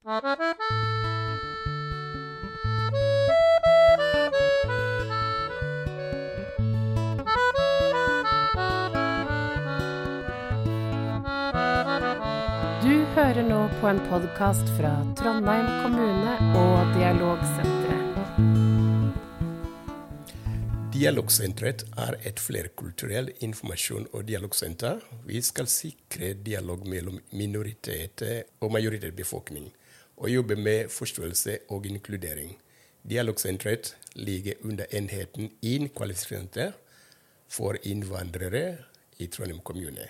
Du hører nå på en podkast fra Trondheim kommune og Dialogsenteret. Dialogsenteret er et flerkulturell informasjon- og dialogsenter. Vi skal sikre dialog mellom minoriteter og majoritetsbefolkning, og jobber med forståelse og inkludering. Dialogsenteret ligger under enheten IN kvalifiserte for innvandrere i Trondheim kommune.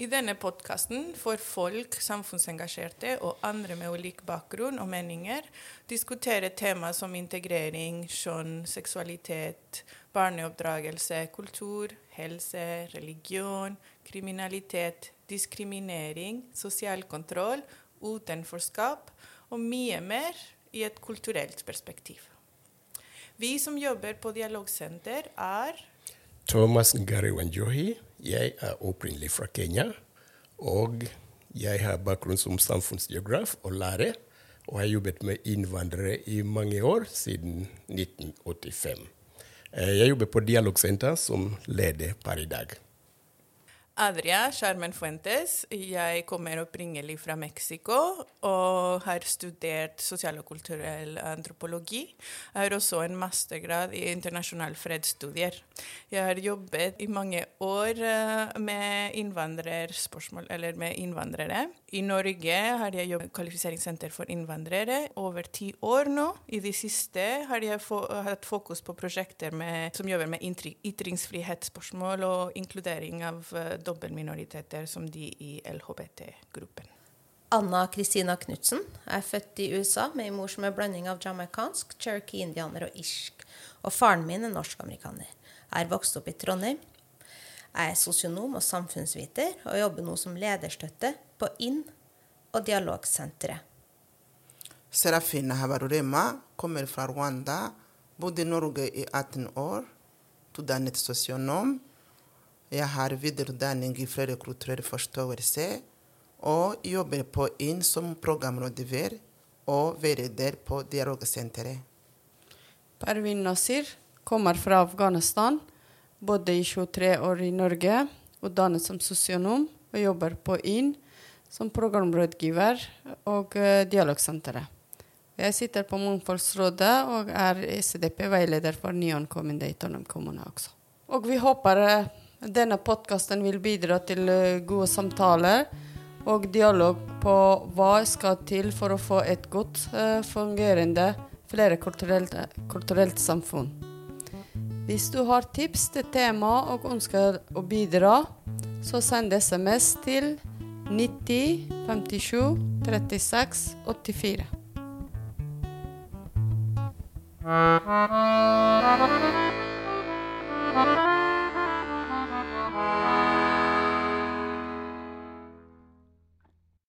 I denne podkasten får folk, samfunnsengasjerte og andre med ulik bakgrunn og meninger diskutere temaer som integrering, kjønn, seksualitet, barneoppdragelse, kultur, helse, religion, kriminalitet, diskriminering, sosial kontroll, utenforskap og mye mer i et kulturelt perspektiv. Vi som jobber på Dialogsenter, er Thomas Ngari Wanjohi. Jeg er opprinnelig fra Kenya. Og jeg har bakgrunn som samfunnsgeograf og lærer. Og har jobbet med innvandrere i mange år, siden 1985. Eh, Jeg jobber på Dialogsenter som leder per i dag. Adria Charmen Fuentes. Jeg kommer opprinnelig fra Mexico og har studert sosial og kulturell antropologi. Jeg har også en mastergrad i internasjonal fredsstudier. Jeg har jobbet i mange år eh, med innvandrerspørsmål, eller med innvandrere. I Norge har jeg jobbet Kvalifiseringssenter for innvandrere over ti år nå. I det siste har jeg hatt fokus på prosjekter med, som jobber med ytringsfrihetsspørsmål og inkludering av uh, dobbeltminoriteter som de i LHBT-gruppen. Anna Kristina Knutsen er født i USA med en mor som er blanding av jamaicansk, cherokee-indianer og irsk. Og faren min er norsk-amerikaner. Jeg er vokst opp i Trondheim. Jeg er sosionom og samfunnsviter og jobber nå som lederstøtte på INN og Dialogsenteret. Serafina Habarurema kommer fra Rwanda, bodde i Norge i 18 år, utdannet sosionom. Jeg har videreutdanning i flerkulturell forståelse og jobber på INN som programrådgiver og veileder på Dialogsenteret. Pervin Nasir kommer fra Afghanistan, bodde i 23 år i Norge, utdannet som sosionom og jobber på IN som programrådgiver og eh, Dialogsenteret. Jeg sitter på Mangfoldsrådet og er ECDP-veileder for nyankomne i Trondheim kommune også. Og vi håper eh, denne podkasten vil bidra til eh, gode samtaler og dialog på hva skal til for å få et godt eh, fungerende flerkulturelt kulturelt samfunn. Hvis du har tips til tema og ønsker å bidra, så send SMS til 90 57 36 84.